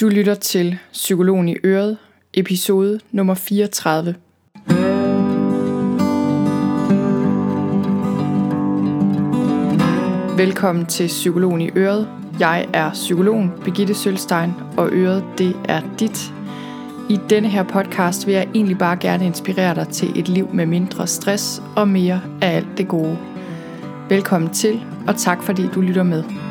Du lytter til Psykologen i Øret, episode nummer 34. Velkommen til Psykologen i Øret. Jeg er psykologen Birgitte Sølstein, og Øret det er dit. I denne her podcast vil jeg egentlig bare gerne inspirere dig til et liv med mindre stress og mere af alt det gode. Velkommen til, og tak fordi du lytter med.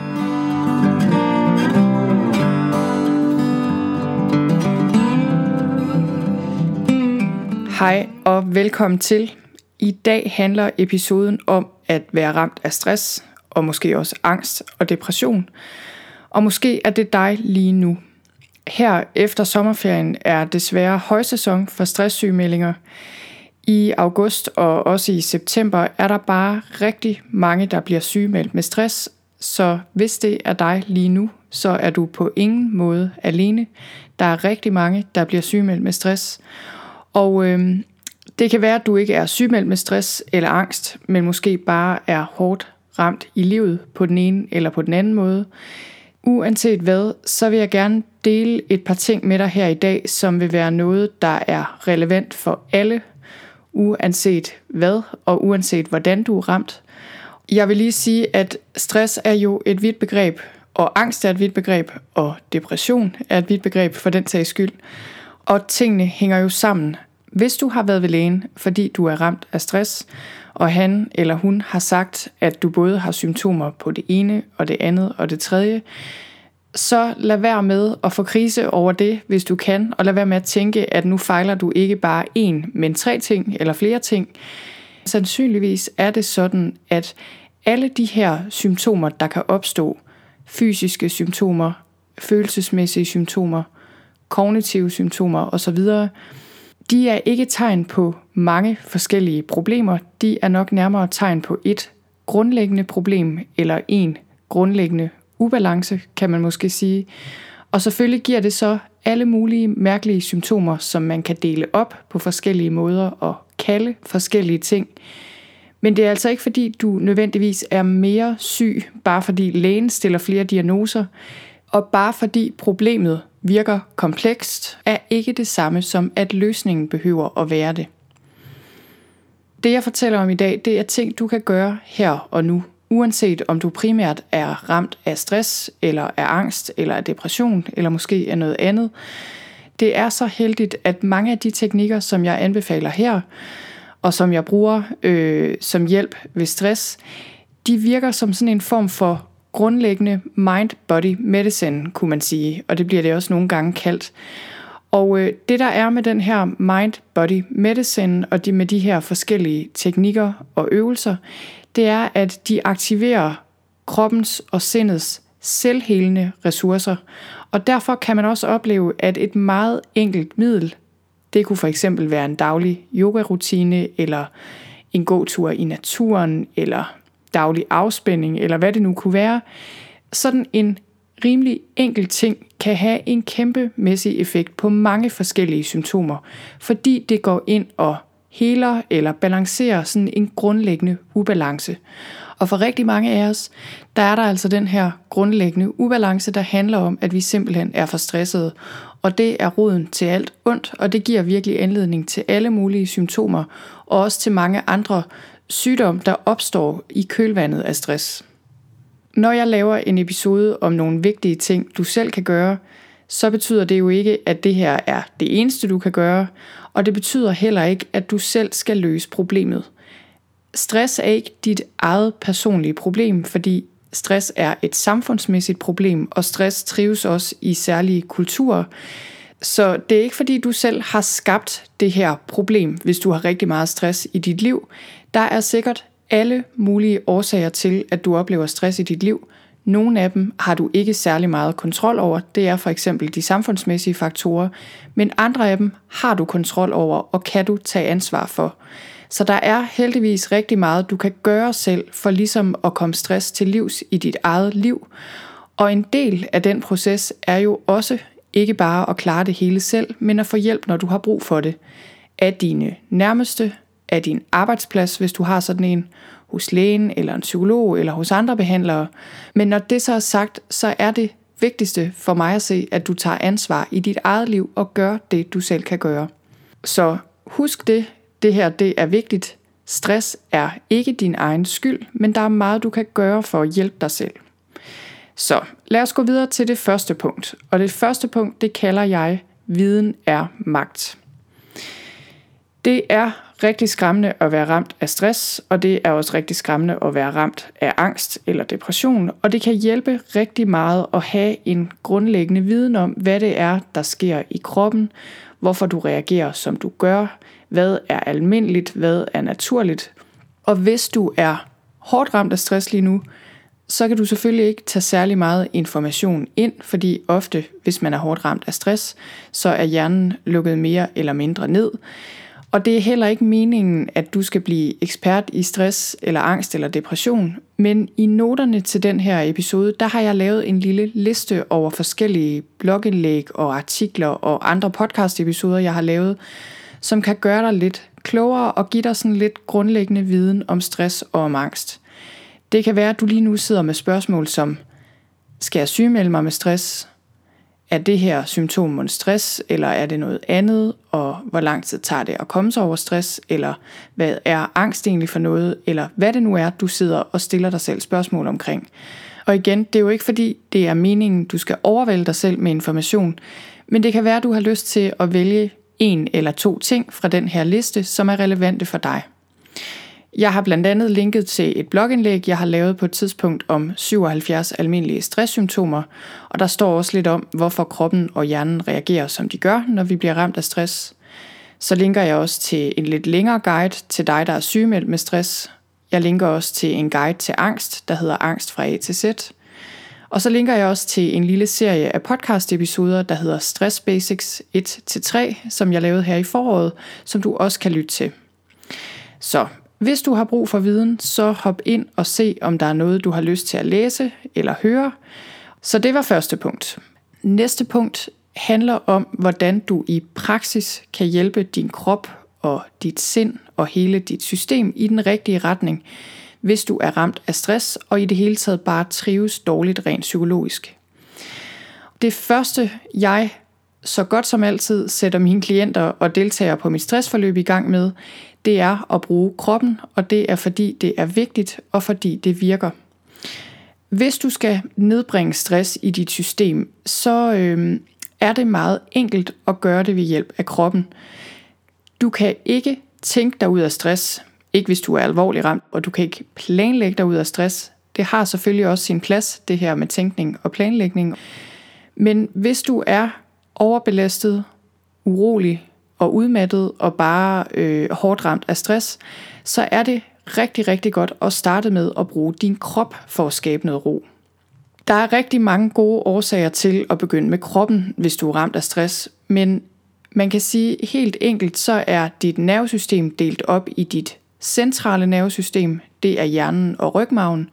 Hej og velkommen til. I dag handler episoden om at være ramt af stress, og måske også angst og depression. Og måske er det dig lige nu. Her efter sommerferien er desværre højsæson for stresssygemeldinger. I august og også i september er der bare rigtig mange, der bliver sygemeldt med stress, så hvis det er dig lige nu, så er du på ingen måde alene. Der er rigtig mange, der bliver sygemeldt med stress. Og øh, det kan være, at du ikke er sygemeldt med stress eller angst, men måske bare er hårdt ramt i livet på den ene eller på den anden måde. Uanset hvad, så vil jeg gerne dele et par ting med dig her i dag, som vil være noget, der er relevant for alle, uanset hvad og uanset hvordan du er ramt. Jeg vil lige sige, at stress er jo et vidt begreb, og angst er et vidt begreb, og depression er et vidt begreb for den sags skyld. Og tingene hænger jo sammen. Hvis du har været ved lægen, fordi du er ramt af stress, og han eller hun har sagt, at du både har symptomer på det ene og det andet og det tredje, så lad være med at få krise over det, hvis du kan, og lad være med at tænke, at nu fejler du ikke bare én, men tre ting eller flere ting. Sandsynligvis er det sådan, at alle de her symptomer, der kan opstå, fysiske symptomer, følelsesmæssige symptomer, kognitive symptomer osv., de er ikke tegn på mange forskellige problemer. De er nok nærmere tegn på et grundlæggende problem eller en grundlæggende ubalance, kan man måske sige. Og selvfølgelig giver det så alle mulige mærkelige symptomer, som man kan dele op på forskellige måder og kalde forskellige ting. Men det er altså ikke fordi, du nødvendigvis er mere syg, bare fordi lægen stiller flere diagnoser, og bare fordi problemet virker komplekst, er ikke det samme som, at løsningen behøver at være det. Det jeg fortæller om i dag, det er ting, du kan gøre her og nu, uanset om du primært er ramt af stress, eller af angst, eller af depression, eller måske af noget andet. Det er så heldigt, at mange af de teknikker, som jeg anbefaler her, og som jeg bruger øh, som hjælp ved stress, de virker som sådan en form for grundlæggende mind-body medicine, kunne man sige, og det bliver det også nogle gange kaldt. Og øh, det der er med den her mind-body medicine og de, med de her forskellige teknikker og øvelser, det er, at de aktiverer kroppens og sindets selvhelende ressourcer. Og derfor kan man også opleve, at et meget enkelt middel, det kunne for eksempel være en daglig yogarutine, eller en god tur i naturen, eller daglig afspænding, eller hvad det nu kunne være, sådan en rimelig enkel ting kan have en kæmpemæssig effekt på mange forskellige symptomer, fordi det går ind og heler eller balancerer sådan en grundlæggende ubalance. Og for rigtig mange af os, der er der altså den her grundlæggende ubalance, der handler om, at vi simpelthen er for stressede. Og det er roden til alt ondt, og det giver virkelig anledning til alle mulige symptomer, og også til mange andre sygdom, der opstår i kølvandet af stress. Når jeg laver en episode om nogle vigtige ting, du selv kan gøre, så betyder det jo ikke, at det her er det eneste, du kan gøre, og det betyder heller ikke, at du selv skal løse problemet. Stress er ikke dit eget personlige problem, fordi stress er et samfundsmæssigt problem, og stress trives også i særlige kulturer. Så det er ikke fordi, du selv har skabt det her problem, hvis du har rigtig meget stress i dit liv. Der er sikkert alle mulige årsager til, at du oplever stress i dit liv. Nogle af dem har du ikke særlig meget kontrol over. Det er for eksempel de samfundsmæssige faktorer. Men andre af dem har du kontrol over og kan du tage ansvar for. Så der er heldigvis rigtig meget, du kan gøre selv for ligesom at komme stress til livs i dit eget liv. Og en del af den proces er jo også ikke bare at klare det hele selv, men at få hjælp, når du har brug for det. Af dine nærmeste, af din arbejdsplads, hvis du har sådan en, hos lægen eller en psykolog eller hos andre behandlere. Men når det så er sagt, så er det vigtigste for mig at se, at du tager ansvar i dit eget liv og gør det, du selv kan gøre. Så husk det, det her det er vigtigt. Stress er ikke din egen skyld, men der er meget, du kan gøre for at hjælpe dig selv. Så lad os gå videre til det første punkt. Og det første punkt, det kalder jeg, viden er magt. Det er rigtig skræmmende at være ramt af stress, og det er også rigtig skræmmende at være ramt af angst eller depression, og det kan hjælpe rigtig meget at have en grundlæggende viden om, hvad det er, der sker i kroppen, hvorfor du reagerer, som du gør, hvad er almindeligt, hvad er naturligt. Og hvis du er hårdt ramt af stress lige nu, så kan du selvfølgelig ikke tage særlig meget information ind, fordi ofte, hvis man er hårdt ramt af stress, så er hjernen lukket mere eller mindre ned. Og det er heller ikke meningen, at du skal blive ekspert i stress eller angst eller depression, men i noterne til den her episode, der har jeg lavet en lille liste over forskellige blogindlæg og artikler og andre podcast-episoder, jeg har lavet, som kan gøre dig lidt klogere og give dig sådan lidt grundlæggende viden om stress og om angst. Det kan være, at du lige nu sidder med spørgsmål som, skal jeg sygemelde mig med stress? Er det her symptom på stress, eller er det noget andet? Og hvor lang tid tager det at komme sig over stress? Eller hvad er angst egentlig for noget? Eller hvad det nu er, du sidder og stiller dig selv spørgsmål omkring. Og igen, det er jo ikke fordi, det er meningen, du skal overvælde dig selv med information, men det kan være, du har lyst til at vælge en eller to ting fra den her liste, som er relevante for dig. Jeg har blandt andet linket til et blogindlæg, jeg har lavet på et tidspunkt om 77 almindelige stresssymptomer, og der står også lidt om, hvorfor kroppen og hjernen reagerer, som de gør, når vi bliver ramt af stress. Så linker jeg også til en lidt længere guide til dig, der er sygemeldt med stress. Jeg linker også til en guide til angst, der hedder Angst fra A til Z. Og så linker jeg også til en lille serie af podcast-episoder, der hedder Stress Basics 1-3, som jeg lavede her i foråret, som du også kan lytte til. Så hvis du har brug for viden, så hop ind og se, om der er noget, du har lyst til at læse eller høre. Så det var første punkt. Næste punkt handler om, hvordan du i praksis kan hjælpe din krop og dit sind og hele dit system i den rigtige retning, hvis du er ramt af stress og i det hele taget bare trives dårligt rent psykologisk. Det første, jeg så godt som altid sætter mine klienter og deltagere på mit stressforløb i gang med, det er at bruge kroppen, og det er fordi det er vigtigt, og fordi det virker. Hvis du skal nedbringe stress i dit system, så øh, er det meget enkelt at gøre det ved hjælp af kroppen. Du kan ikke tænke dig ud af stress, ikke hvis du er alvorlig ramt, og du kan ikke planlægge dig ud af stress. Det har selvfølgelig også sin plads, det her med tænkning og planlægning. Men hvis du er overbelastet, urolig, og udmattet og bare øh, hårdt ramt af stress, så er det rigtig, rigtig godt at starte med at bruge din krop for at skabe noget ro. Der er rigtig mange gode årsager til at begynde med kroppen, hvis du er ramt af stress, men man kan sige helt enkelt, så er dit nervesystem delt op i dit centrale nervesystem, det er hjernen og rygmagen,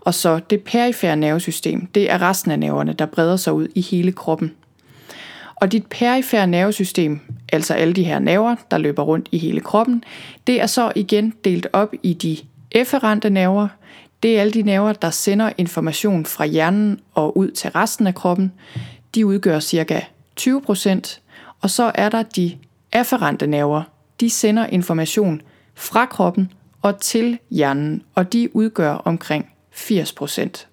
og så det perifære nervesystem, det er resten af nerverne, der breder sig ud i hele kroppen. Og dit perifære nervesystem, altså alle de her nerver, der løber rundt i hele kroppen, det er så igen delt op i de efferente nerver. Det er alle de nerver, der sender information fra hjernen og ud til resten af kroppen. De udgør ca. 20%. Og så er der de afferente nerver. De sender information fra kroppen og til hjernen, og de udgør omkring 80%.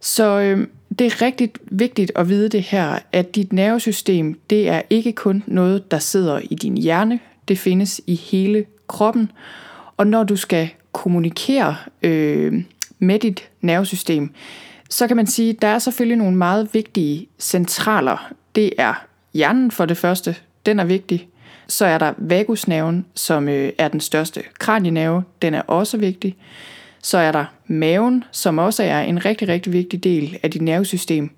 Så øh, det er rigtig vigtigt at vide det her, at dit nervesystem, det er ikke kun noget, der sidder i din hjerne, det findes i hele kroppen. Og når du skal kommunikere øh, med dit nervesystem, så kan man sige, at der er selvfølgelig nogle meget vigtige centraler. Det er hjernen for det første, den er vigtig. Så er der vagusnerven, som øh, er den største kranienerve, den er også vigtig. Så er der maven, som også er en rigtig, rigtig vigtig del af dit nervesystem.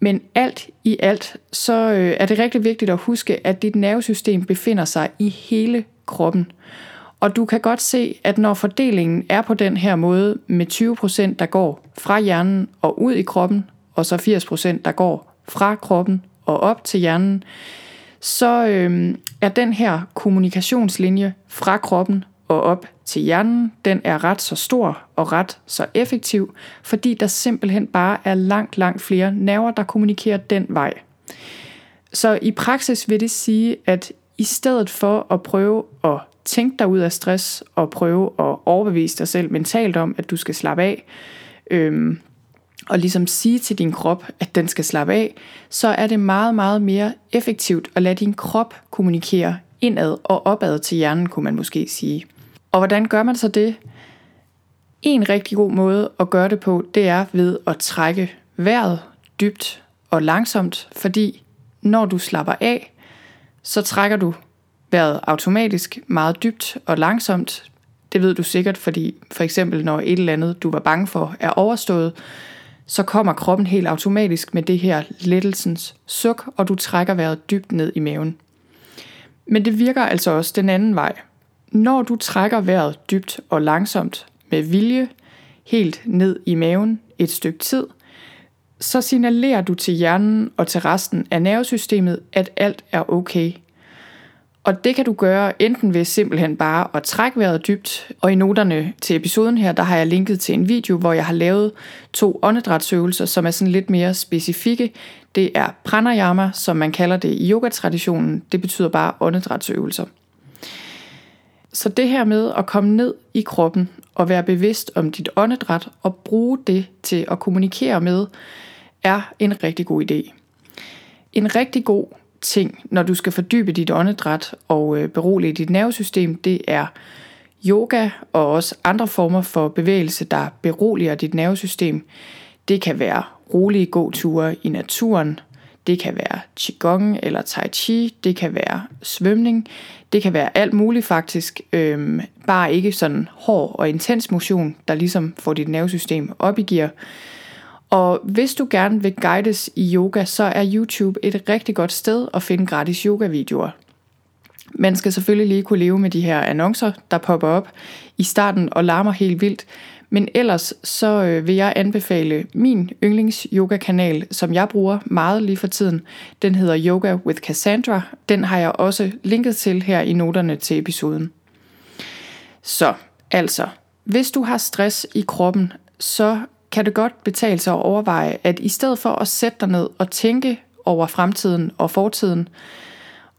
Men alt i alt, så øh, er det rigtig vigtigt at huske, at dit nervesystem befinder sig i hele kroppen. Og du kan godt se, at når fordelingen er på den her måde med 20%, der går fra hjernen og ud i kroppen, og så 80% der går fra kroppen og op til hjernen, så øh, er den her kommunikationslinje fra kroppen og op til hjernen, den er ret så stor og ret så effektiv, fordi der simpelthen bare er langt, langt flere nerver, der kommunikerer den vej. Så i praksis vil det sige, at i stedet for at prøve at tænke dig ud af stress og prøve at overbevise dig selv mentalt om, at du skal slappe af, øhm, og ligesom sige til din krop, at den skal slappe af, så er det meget, meget mere effektivt at lade din krop kommunikere indad og opad til hjernen, kunne man måske sige. Og hvordan gør man så det? En rigtig god måde at gøre det på, det er ved at trække vejret dybt og langsomt, fordi når du slapper af, så trækker du vejret automatisk meget dybt og langsomt. Det ved du sikkert, fordi for eksempel når et eller andet, du var bange for, er overstået, så kommer kroppen helt automatisk med det her lettelsens suk, og du trækker vejret dybt ned i maven. Men det virker altså også den anden vej. Når du trækker vejret dybt og langsomt med vilje, helt ned i maven et stykke tid, så signalerer du til hjernen og til resten af nervesystemet, at alt er okay. Og det kan du gøre enten ved simpelthen bare at trække vejret dybt, og i noterne til episoden her, der har jeg linket til en video, hvor jeg har lavet to åndedrætsøvelser, som er sådan lidt mere specifikke. Det er pranayama, som man kalder det i yogatraditionen. Det betyder bare åndedrætsøvelser. Så det her med at komme ned i kroppen og være bevidst om dit åndedræt og bruge det til at kommunikere med, er en rigtig god idé. En rigtig god ting, når du skal fordybe dit åndedræt og øh, berolige dit nervesystem, det er yoga og også andre former for bevægelse, der beroliger dit nervesystem. Det kan være rolige gåture i naturen, det kan være qigong eller tai chi, det kan være svømning, det kan være alt muligt faktisk, øhm, bare ikke sådan hård og intens motion, der ligesom får dit nervesystem op i gear. Og hvis du gerne vil guides i yoga, så er YouTube et rigtig godt sted at finde gratis yoga-videoer. Man skal selvfølgelig lige kunne leve med de her annoncer, der popper op i starten og larmer helt vildt. Men ellers så øh, vil jeg anbefale min yndlings yoga kanal, som jeg bruger meget lige for tiden. Den hedder Yoga with Cassandra. Den har jeg også linket til her i noterne til episoden. Så altså, hvis du har stress i kroppen, så kan det godt betale sig at overveje, at i stedet for at sætte dig ned og tænke over fremtiden og fortiden,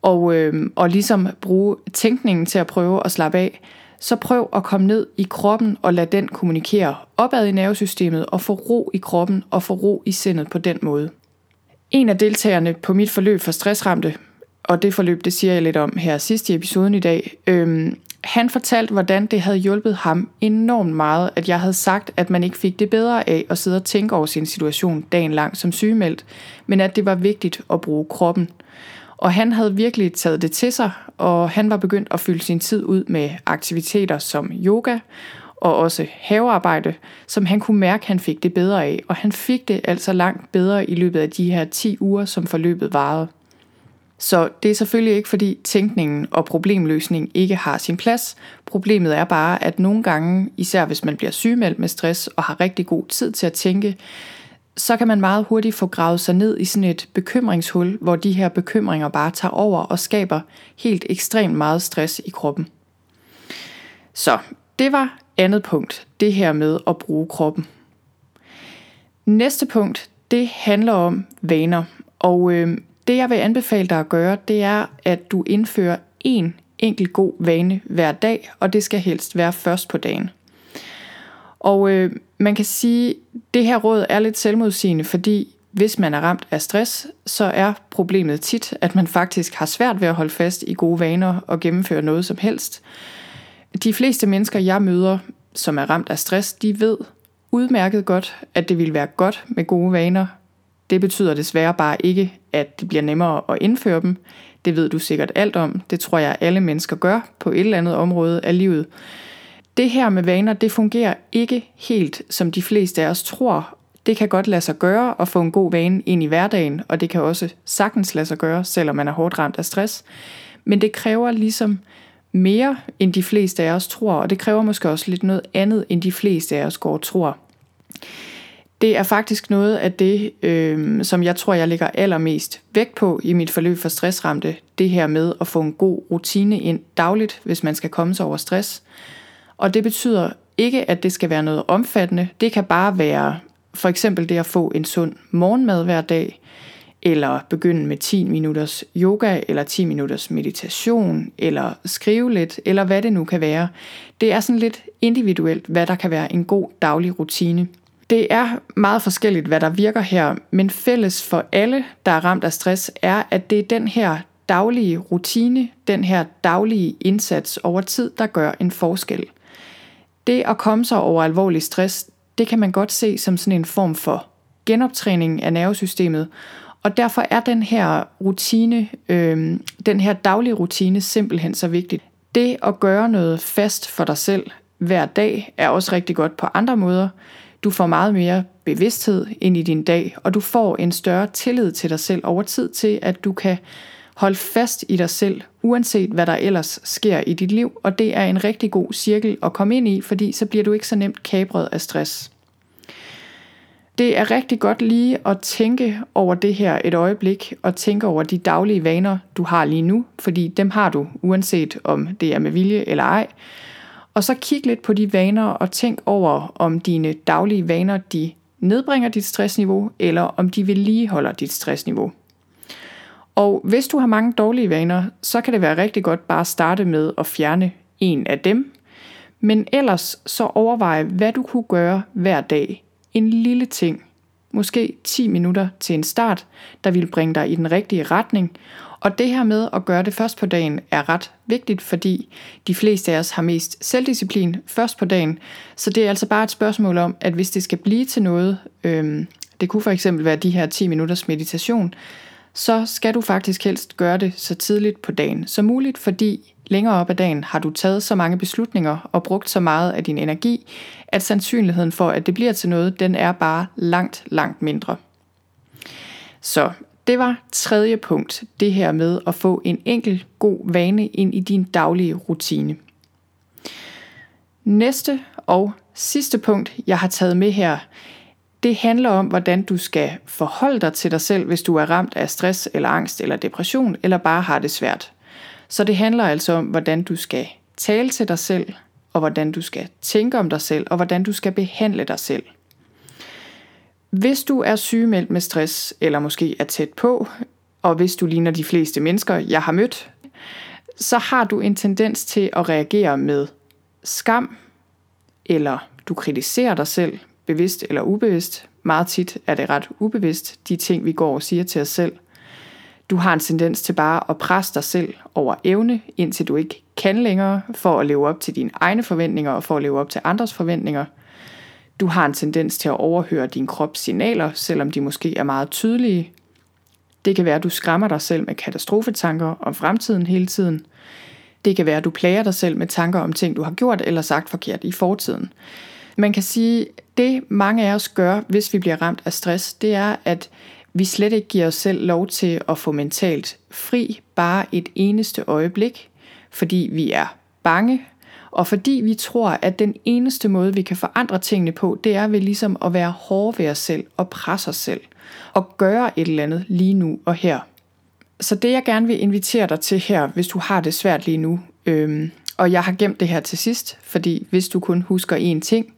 og, øh, og ligesom bruge tænkningen til at prøve at slappe af, så prøv at komme ned i kroppen og lad den kommunikere opad i nervesystemet og få ro i kroppen og få ro i sindet på den måde. En af deltagerne på mit forløb for stressramte, og det forløb, det siger jeg lidt om her sidst i episoden i dag, øhm, han fortalte, hvordan det havde hjulpet ham enormt meget, at jeg havde sagt, at man ikke fik det bedre af at sidde og tænke over sin situation dagen lang som sygemeldt, men at det var vigtigt at bruge kroppen. Og han havde virkelig taget det til sig, og han var begyndt at fylde sin tid ud med aktiviteter som yoga og også havearbejde, som han kunne mærke, han fik det bedre af. Og han fik det altså langt bedre i løbet af de her 10 uger, som forløbet varede. Så det er selvfølgelig ikke fordi tænkningen og problemløsning ikke har sin plads. Problemet er bare, at nogle gange, især hvis man bliver sygemeldt med stress og har rigtig god tid til at tænke, så kan man meget hurtigt få gravet sig ned i sådan et bekymringshul, hvor de her bekymringer bare tager over og skaber helt ekstremt meget stress i kroppen. Så det var andet punkt, det her med at bruge kroppen. Næste punkt, det handler om vaner. Og øh, det jeg vil anbefale dig at gøre, det er, at du indfører en enkelt god vane hver dag, og det skal helst være først på dagen. Og øh, man kan sige, at det her råd er lidt selvmodsigende, fordi hvis man er ramt af stress, så er problemet tit, at man faktisk har svært ved at holde fast i gode vaner og gennemføre noget som helst. De fleste mennesker, jeg møder, som er ramt af stress, de ved udmærket godt, at det vil være godt med gode vaner. Det betyder desværre bare ikke, at det bliver nemmere at indføre dem. Det ved du sikkert alt om. Det tror jeg, alle mennesker gør på et eller andet område af livet. Det her med vaner, det fungerer ikke helt, som de fleste af os tror. Det kan godt lade sig gøre at få en god vane ind i hverdagen, og det kan også sagtens lade sig gøre, selvom man er hårdt ramt af stress. Men det kræver ligesom mere, end de fleste af os tror, og det kræver måske også lidt noget andet, end de fleste af os går og tror. Det er faktisk noget af det, øh, som jeg tror, jeg lægger allermest vægt på i mit forløb for stressramte. Det her med at få en god rutine ind dagligt, hvis man skal komme sig over stress. Og det betyder ikke, at det skal være noget omfattende. Det kan bare være for eksempel det at få en sund morgenmad hver dag, eller begynde med 10 minutters yoga, eller 10 minutters meditation, eller skrive lidt, eller hvad det nu kan være. Det er sådan lidt individuelt, hvad der kan være en god daglig rutine. Det er meget forskelligt, hvad der virker her, men fælles for alle, der er ramt af stress, er, at det er den her daglige rutine, den her daglige indsats over tid, der gør en forskel. Det at komme sig over alvorlig stress, det kan man godt se som sådan en form for genoptræning af nervesystemet, og derfor er den her rutine, øh, den her daglige rutine simpelthen så vigtig. Det at gøre noget fast for dig selv hver dag er også rigtig godt på andre måder. Du får meget mere bevidsthed ind i din dag, og du får en større tillid til dig selv over tid til, at du kan Hold fast i dig selv, uanset hvad der ellers sker i dit liv, og det er en rigtig god cirkel at komme ind i, fordi så bliver du ikke så nemt kabret af stress. Det er rigtig godt lige at tænke over det her et øjeblik, og tænke over de daglige vaner, du har lige nu, fordi dem har du, uanset om det er med vilje eller ej. Og så kig lidt på de vaner og tænk over, om dine daglige vaner de nedbringer dit stressniveau, eller om de vedligeholder dit stressniveau. Og hvis du har mange dårlige vaner, så kan det være rigtig godt bare at starte med at fjerne en af dem. Men ellers så overvej, hvad du kunne gøre hver dag. En lille ting, måske 10 minutter til en start, der vil bringe dig i den rigtige retning, og det her med at gøre det først på dagen er ret vigtigt, fordi de fleste af os har mest selvdisciplin først på dagen. Så det er altså bare et spørgsmål om, at hvis det skal blive til noget, øhm, det kunne for eksempel være de her 10 minutters meditation, så skal du faktisk helst gøre det så tidligt på dagen som muligt, fordi længere op ad dagen har du taget så mange beslutninger og brugt så meget af din energi, at sandsynligheden for, at det bliver til noget, den er bare langt, langt mindre. Så det var tredje punkt, det her med at få en enkel god vane ind i din daglige rutine. Næste og sidste punkt, jeg har taget med her, det handler om, hvordan du skal forholde dig til dig selv, hvis du er ramt af stress eller angst eller depression, eller bare har det svært. Så det handler altså om, hvordan du skal tale til dig selv, og hvordan du skal tænke om dig selv, og hvordan du skal behandle dig selv. Hvis du er sygemeldt med stress, eller måske er tæt på, og hvis du ligner de fleste mennesker, jeg har mødt, så har du en tendens til at reagere med skam, eller du kritiserer dig selv, bevidst eller ubevidst. Meget tit er det ret ubevidst, de ting vi går og siger til os selv. Du har en tendens til bare at presse dig selv over evne, indtil du ikke kan længere, for at leve op til dine egne forventninger og for at leve op til andres forventninger – du har en tendens til at overhøre din krops signaler, selvom de måske er meget tydelige. Det kan være, at du skræmmer dig selv med katastrofetanker om fremtiden hele tiden. Det kan være, at du plager dig selv med tanker om ting, du har gjort eller sagt forkert i fortiden. Man kan sige, det mange af os gør, hvis vi bliver ramt af stress, det er, at vi slet ikke giver os selv lov til at få mentalt fri bare et eneste øjeblik, fordi vi er bange og fordi vi tror, at den eneste måde, vi kan forandre tingene på, det er ved ligesom at være hårde ved os selv og presse os selv og gøre et eller andet lige nu og her. Så det jeg gerne vil invitere dig til her, hvis du har det svært lige nu, øhm, og jeg har gemt det her til sidst, fordi hvis du kun husker én ting,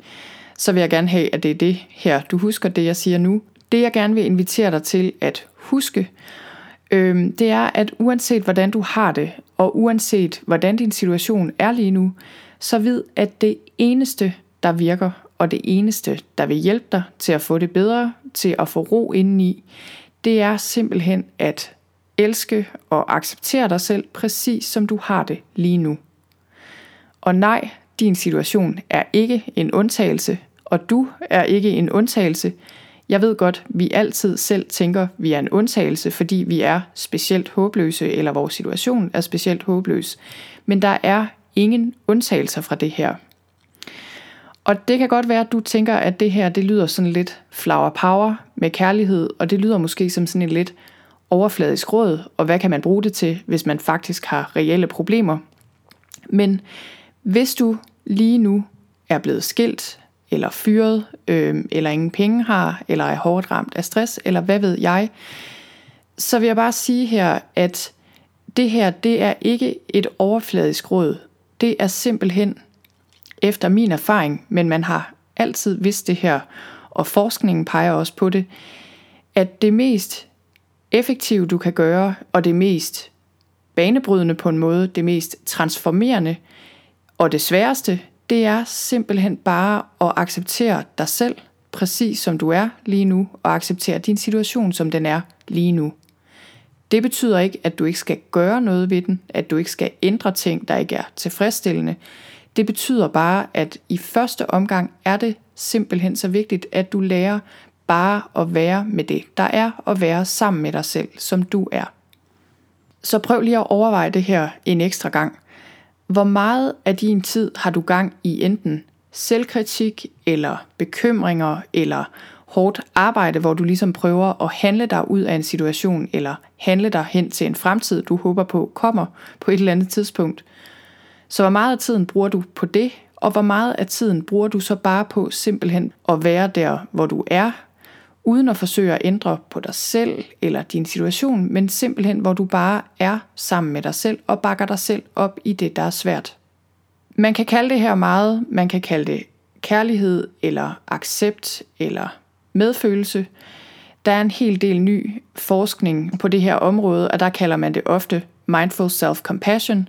så vil jeg gerne have, at det er det her, du husker det, jeg siger nu. Det jeg gerne vil invitere dig til at huske, øh, det er, at uanset hvordan du har det, og uanset hvordan din situation er lige nu, så vid, at det eneste, der virker, og det eneste, der vil hjælpe dig til at få det bedre, til at få ro indeni, det er simpelthen at elske og acceptere dig selv præcis som du har det lige nu. Og nej, din situation er ikke en undtagelse, og du er ikke en undtagelse. Jeg ved godt, vi altid selv tænker, vi er en undtagelse, fordi vi er specielt håbløse, eller vores situation er specielt håbløs. Men der er ingen undtagelser fra det her. Og det kan godt være, at du tænker, at det her det lyder sådan lidt flower power med kærlighed, og det lyder måske som sådan et lidt overfladisk råd, og hvad kan man bruge det til, hvis man faktisk har reelle problemer. Men hvis du lige nu er blevet skilt, eller fyret, øh, eller ingen penge har, eller er hårdt ramt af stress, eller hvad ved jeg, så vil jeg bare sige her, at det her, det er ikke et overfladisk råd. Det er simpelthen, efter min erfaring, men man har altid vidst det her, og forskningen peger også på det, at det mest effektive, du kan gøre, og det mest banebrydende på en måde, det mest transformerende, og det sværeste, det er simpelthen bare at acceptere dig selv, præcis som du er lige nu, og acceptere din situation, som den er lige nu. Det betyder ikke, at du ikke skal gøre noget ved den, at du ikke skal ændre ting, der ikke er tilfredsstillende. Det betyder bare, at i første omgang er det simpelthen så vigtigt, at du lærer bare at være med det, der er, og være sammen med dig selv, som du er. Så prøv lige at overveje det her en ekstra gang. Hvor meget af din tid har du gang i enten selvkritik, eller bekymringer, eller hårdt arbejde, hvor du ligesom prøver at handle dig ud af en situation, eller handle dig hen til en fremtid, du håber på kommer på et eller andet tidspunkt. Så hvor meget af tiden bruger du på det, og hvor meget af tiden bruger du så bare på simpelthen at være der, hvor du er, uden at forsøge at ændre på dig selv eller din situation, men simpelthen hvor du bare er sammen med dig selv og bakker dig selv op i det, der er svært. Man kan kalde det her meget, man kan kalde det kærlighed eller accept eller medfølelse. Der er en hel del ny forskning på det her område, og der kalder man det ofte mindful self-compassion.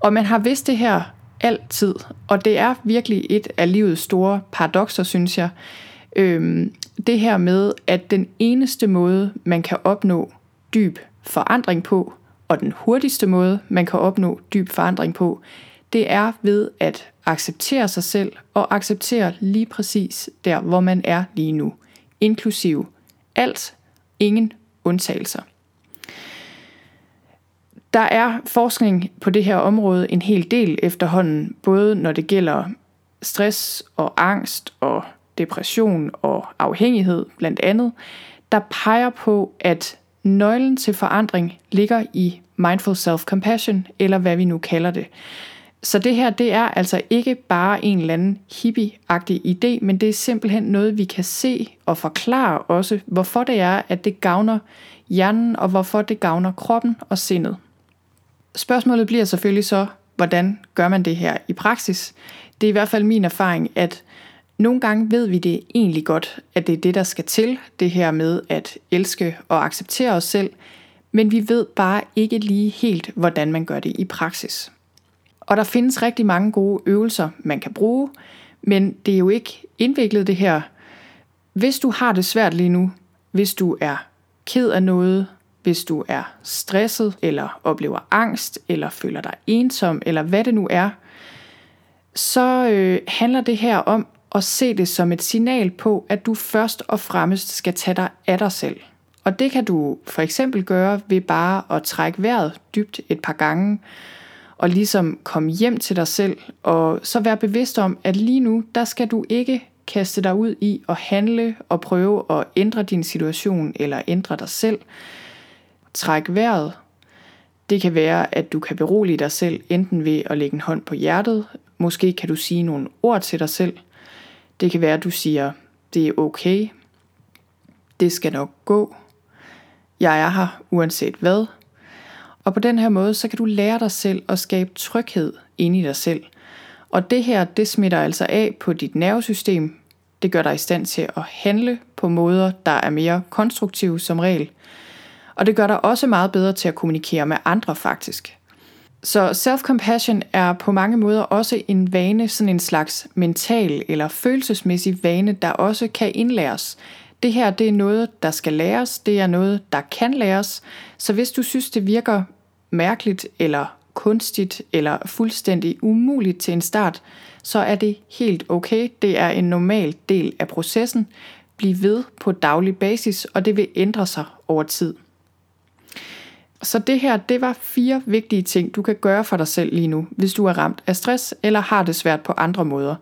Og man har vidst det her altid, og det er virkelig et af livets store paradoxer, synes jeg. Øhm, det her med, at den eneste måde, man kan opnå dyb forandring på, og den hurtigste måde, man kan opnå dyb forandring på, det er ved at acceptere sig selv og acceptere lige præcis der, hvor man er lige nu, inklusiv alt, ingen undtagelser. Der er forskning på det her område en hel del efterhånden, både når det gælder stress og angst og depression og afhængighed blandt andet, der peger på, at nøglen til forandring ligger i mindful self-compassion, eller hvad vi nu kalder det. Så det her, det er altså ikke bare en eller anden hippie-agtig idé, men det er simpelthen noget, vi kan se og forklare også, hvorfor det er, at det gavner hjernen, og hvorfor det gavner kroppen og sindet. Spørgsmålet bliver selvfølgelig så, hvordan gør man det her i praksis? Det er i hvert fald min erfaring, at nogle gange ved vi det egentlig godt, at det er det, der skal til, det her med at elske og acceptere os selv, men vi ved bare ikke lige helt, hvordan man gør det i praksis. Og der findes rigtig mange gode øvelser, man kan bruge, men det er jo ikke indviklet det her. Hvis du har det svært lige nu, hvis du er ked af noget, hvis du er stresset, eller oplever angst, eller føler dig ensom, eller hvad det nu er, så øh, handler det her om og se det som et signal på, at du først og fremmest skal tage dig af dig selv. Og det kan du for eksempel gøre ved bare at trække vejret dybt et par gange, og ligesom komme hjem til dig selv, og så være bevidst om, at lige nu, der skal du ikke kaste dig ud i at handle og prøve at ændre din situation eller ændre dig selv. Træk vejret. Det kan være, at du kan berolige dig selv enten ved at lægge en hånd på hjertet, måske kan du sige nogle ord til dig selv. Det kan være, at du siger, det er okay, det skal nok gå, jeg er her uanset hvad, og på den her måde, så kan du lære dig selv at skabe tryghed inde i dig selv. Og det her, det smitter altså af på dit nervesystem. Det gør dig i stand til at handle på måder, der er mere konstruktive som regel. Og det gør dig også meget bedre til at kommunikere med andre faktisk. Så self-compassion er på mange måder også en vane, sådan en slags mental eller følelsesmæssig vane, der også kan indlæres. Det her det er noget, der skal læres, det er noget, der kan læres. Så hvis du synes, det virker mærkeligt eller kunstigt eller fuldstændig umuligt til en start, så er det helt okay. Det er en normal del af processen. Bliv ved på daglig basis, og det vil ændre sig over tid. Så det her, det var fire vigtige ting, du kan gøre for dig selv lige nu, hvis du er ramt af stress eller har det svært på andre måder.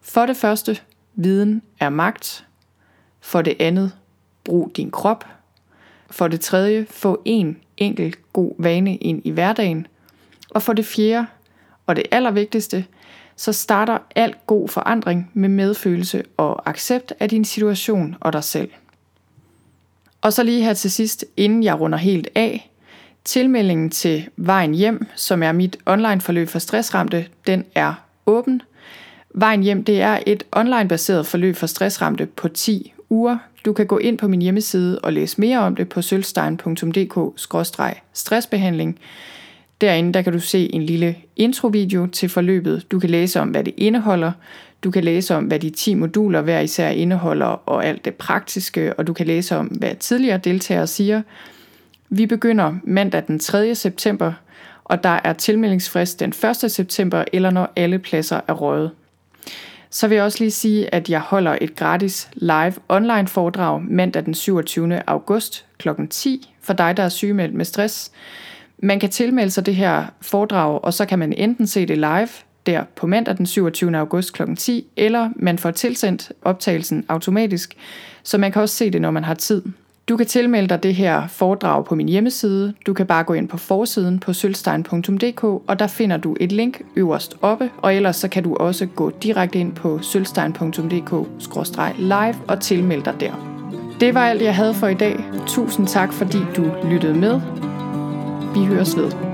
For det første, viden er magt. For det andet, brug din krop. For det tredje, få en enkelt god vane ind i hverdagen. Og for det fjerde, og det allervigtigste, så starter al god forandring med medfølelse og accept af din situation og dig selv. Og så lige her til sidst, inden jeg runder helt af, tilmeldingen til Vejen Hjem, som er mit online forløb for stressramte, den er åben. Vejen Hjem, det er et online-baseret forløb for stressramte på 10 uger. Du kan gå ind på min hjemmeside og læse mere om det på sølvstein.dk-stressbehandling. Derinde der kan du se en lille introvideo til forløbet. Du kan læse om, hvad det indeholder. Du kan læse om, hvad de 10 moduler hver især indeholder, og alt det praktiske, og du kan læse om, hvad tidligere deltagere siger. Vi begynder mandag den 3. september, og der er tilmeldingsfrist den 1. september, eller når alle pladser er røget. Så vil jeg også lige sige, at jeg holder et gratis live online foredrag mandag den 27. august kl. 10 for dig, der er sygemeldt med stress. Man kan tilmelde sig det her foredrag, og så kan man enten se det live der på mandag den 27. august kl. 10, eller man får tilsendt optagelsen automatisk, så man kan også se det, når man har tid. Du kan tilmelde dig det her foredrag på min hjemmeside. Du kan bare gå ind på forsiden på sølvstein.dk, og der finder du et link øverst oppe, og ellers så kan du også gå direkte ind på sølvstein.dk-live og tilmelde dig der. Det var alt, jeg havde for i dag. Tusind tak, fordi du lyttede med. Vi høres ved.